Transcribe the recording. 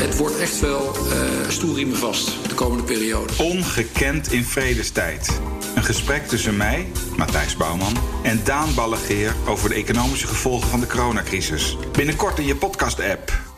Het wordt echt wel uh, stoelriemen vast de komende periode. Ongekend in vredestijd. Een gesprek tussen mij, Matthijs Bouwman, en Daan Ballegeer over de economische gevolgen van de coronacrisis. Binnenkort in je podcast-app.